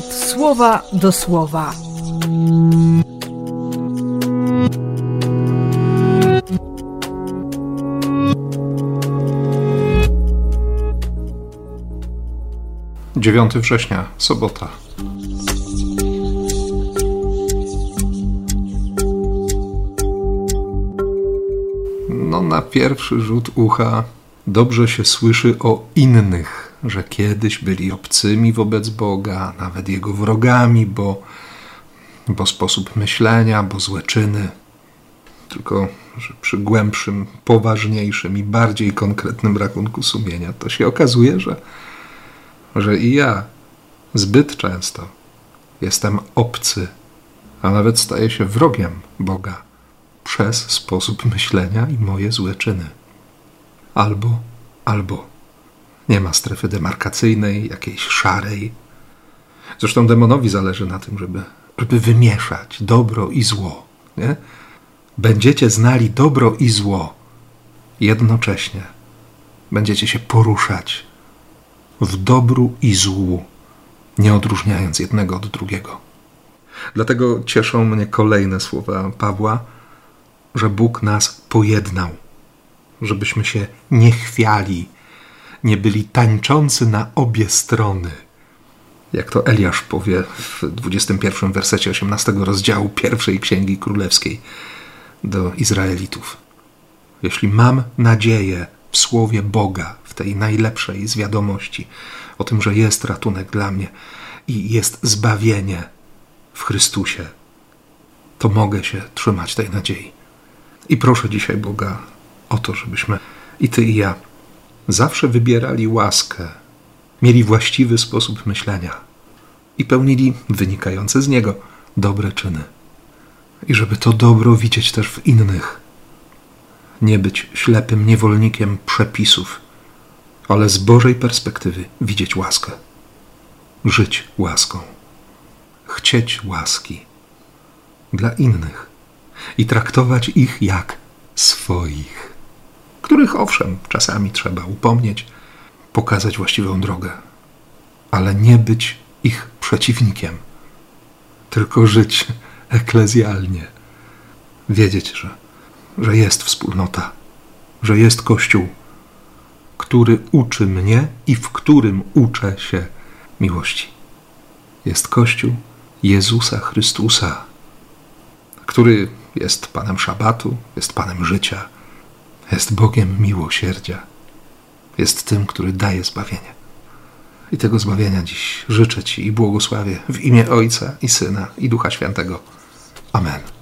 słowa do słowa. Dziewiąty września, sobota. No, na pierwszy rzut ucha dobrze się słyszy o innych, że kiedyś byli obcymi wobec Boga, nawet jego wrogami, bo, bo sposób myślenia, bo złe czyny. Tylko, że przy głębszym, poważniejszym i bardziej konkretnym rachunku sumienia to się okazuje, że, że i ja zbyt często jestem obcy, a nawet staję się wrogiem Boga przez sposób myślenia i moje złe czyny. Albo, albo. Nie ma strefy demarkacyjnej, jakiejś szarej. Zresztą demonowi zależy na tym, żeby, żeby wymieszać dobro i zło. Nie? Będziecie znali dobro i zło jednocześnie. Będziecie się poruszać w dobru i złu, nie odróżniając jednego od drugiego. Dlatego cieszą mnie kolejne słowa Pawła, że Bóg nas pojednał, żebyśmy się nie chwiali, nie byli tańczący na obie strony. Jak to Eliasz powie w 21 wersecie 18 rozdziału pierwszej Księgi Królewskiej do Izraelitów. Jeśli mam nadzieję w słowie Boga, w tej najlepszej z wiadomości o tym, że jest ratunek dla mnie i jest zbawienie w Chrystusie, to mogę się trzymać tej nadziei. I proszę dzisiaj Boga o to, żebyśmy i Ty i ja zawsze wybierali łaskę, mieli właściwy sposób myślenia i pełnili wynikające z niego dobre czyny. I żeby to dobro widzieć też w innych. Nie być ślepym niewolnikiem przepisów, ale z Bożej perspektywy widzieć łaskę, żyć łaską, chcieć łaski dla innych i traktować ich jak swoich, których owszem, czasami trzeba upomnieć, pokazać właściwą drogę, ale nie być ich przeciwnikiem, tylko żyć eklezjalnie, wiedzieć, że, że jest wspólnota, że jest Kościół, który uczy mnie i w którym uczę się miłości. Jest Kościół Jezusa Chrystusa, który jest Panem Szabatu, jest Panem życia, jest Bogiem miłosierdzia, jest tym, który daje zbawienie. I tego zbawienia dziś życzę Ci i błogosławię w imię Ojca i Syna i Ducha Świętego. Amen.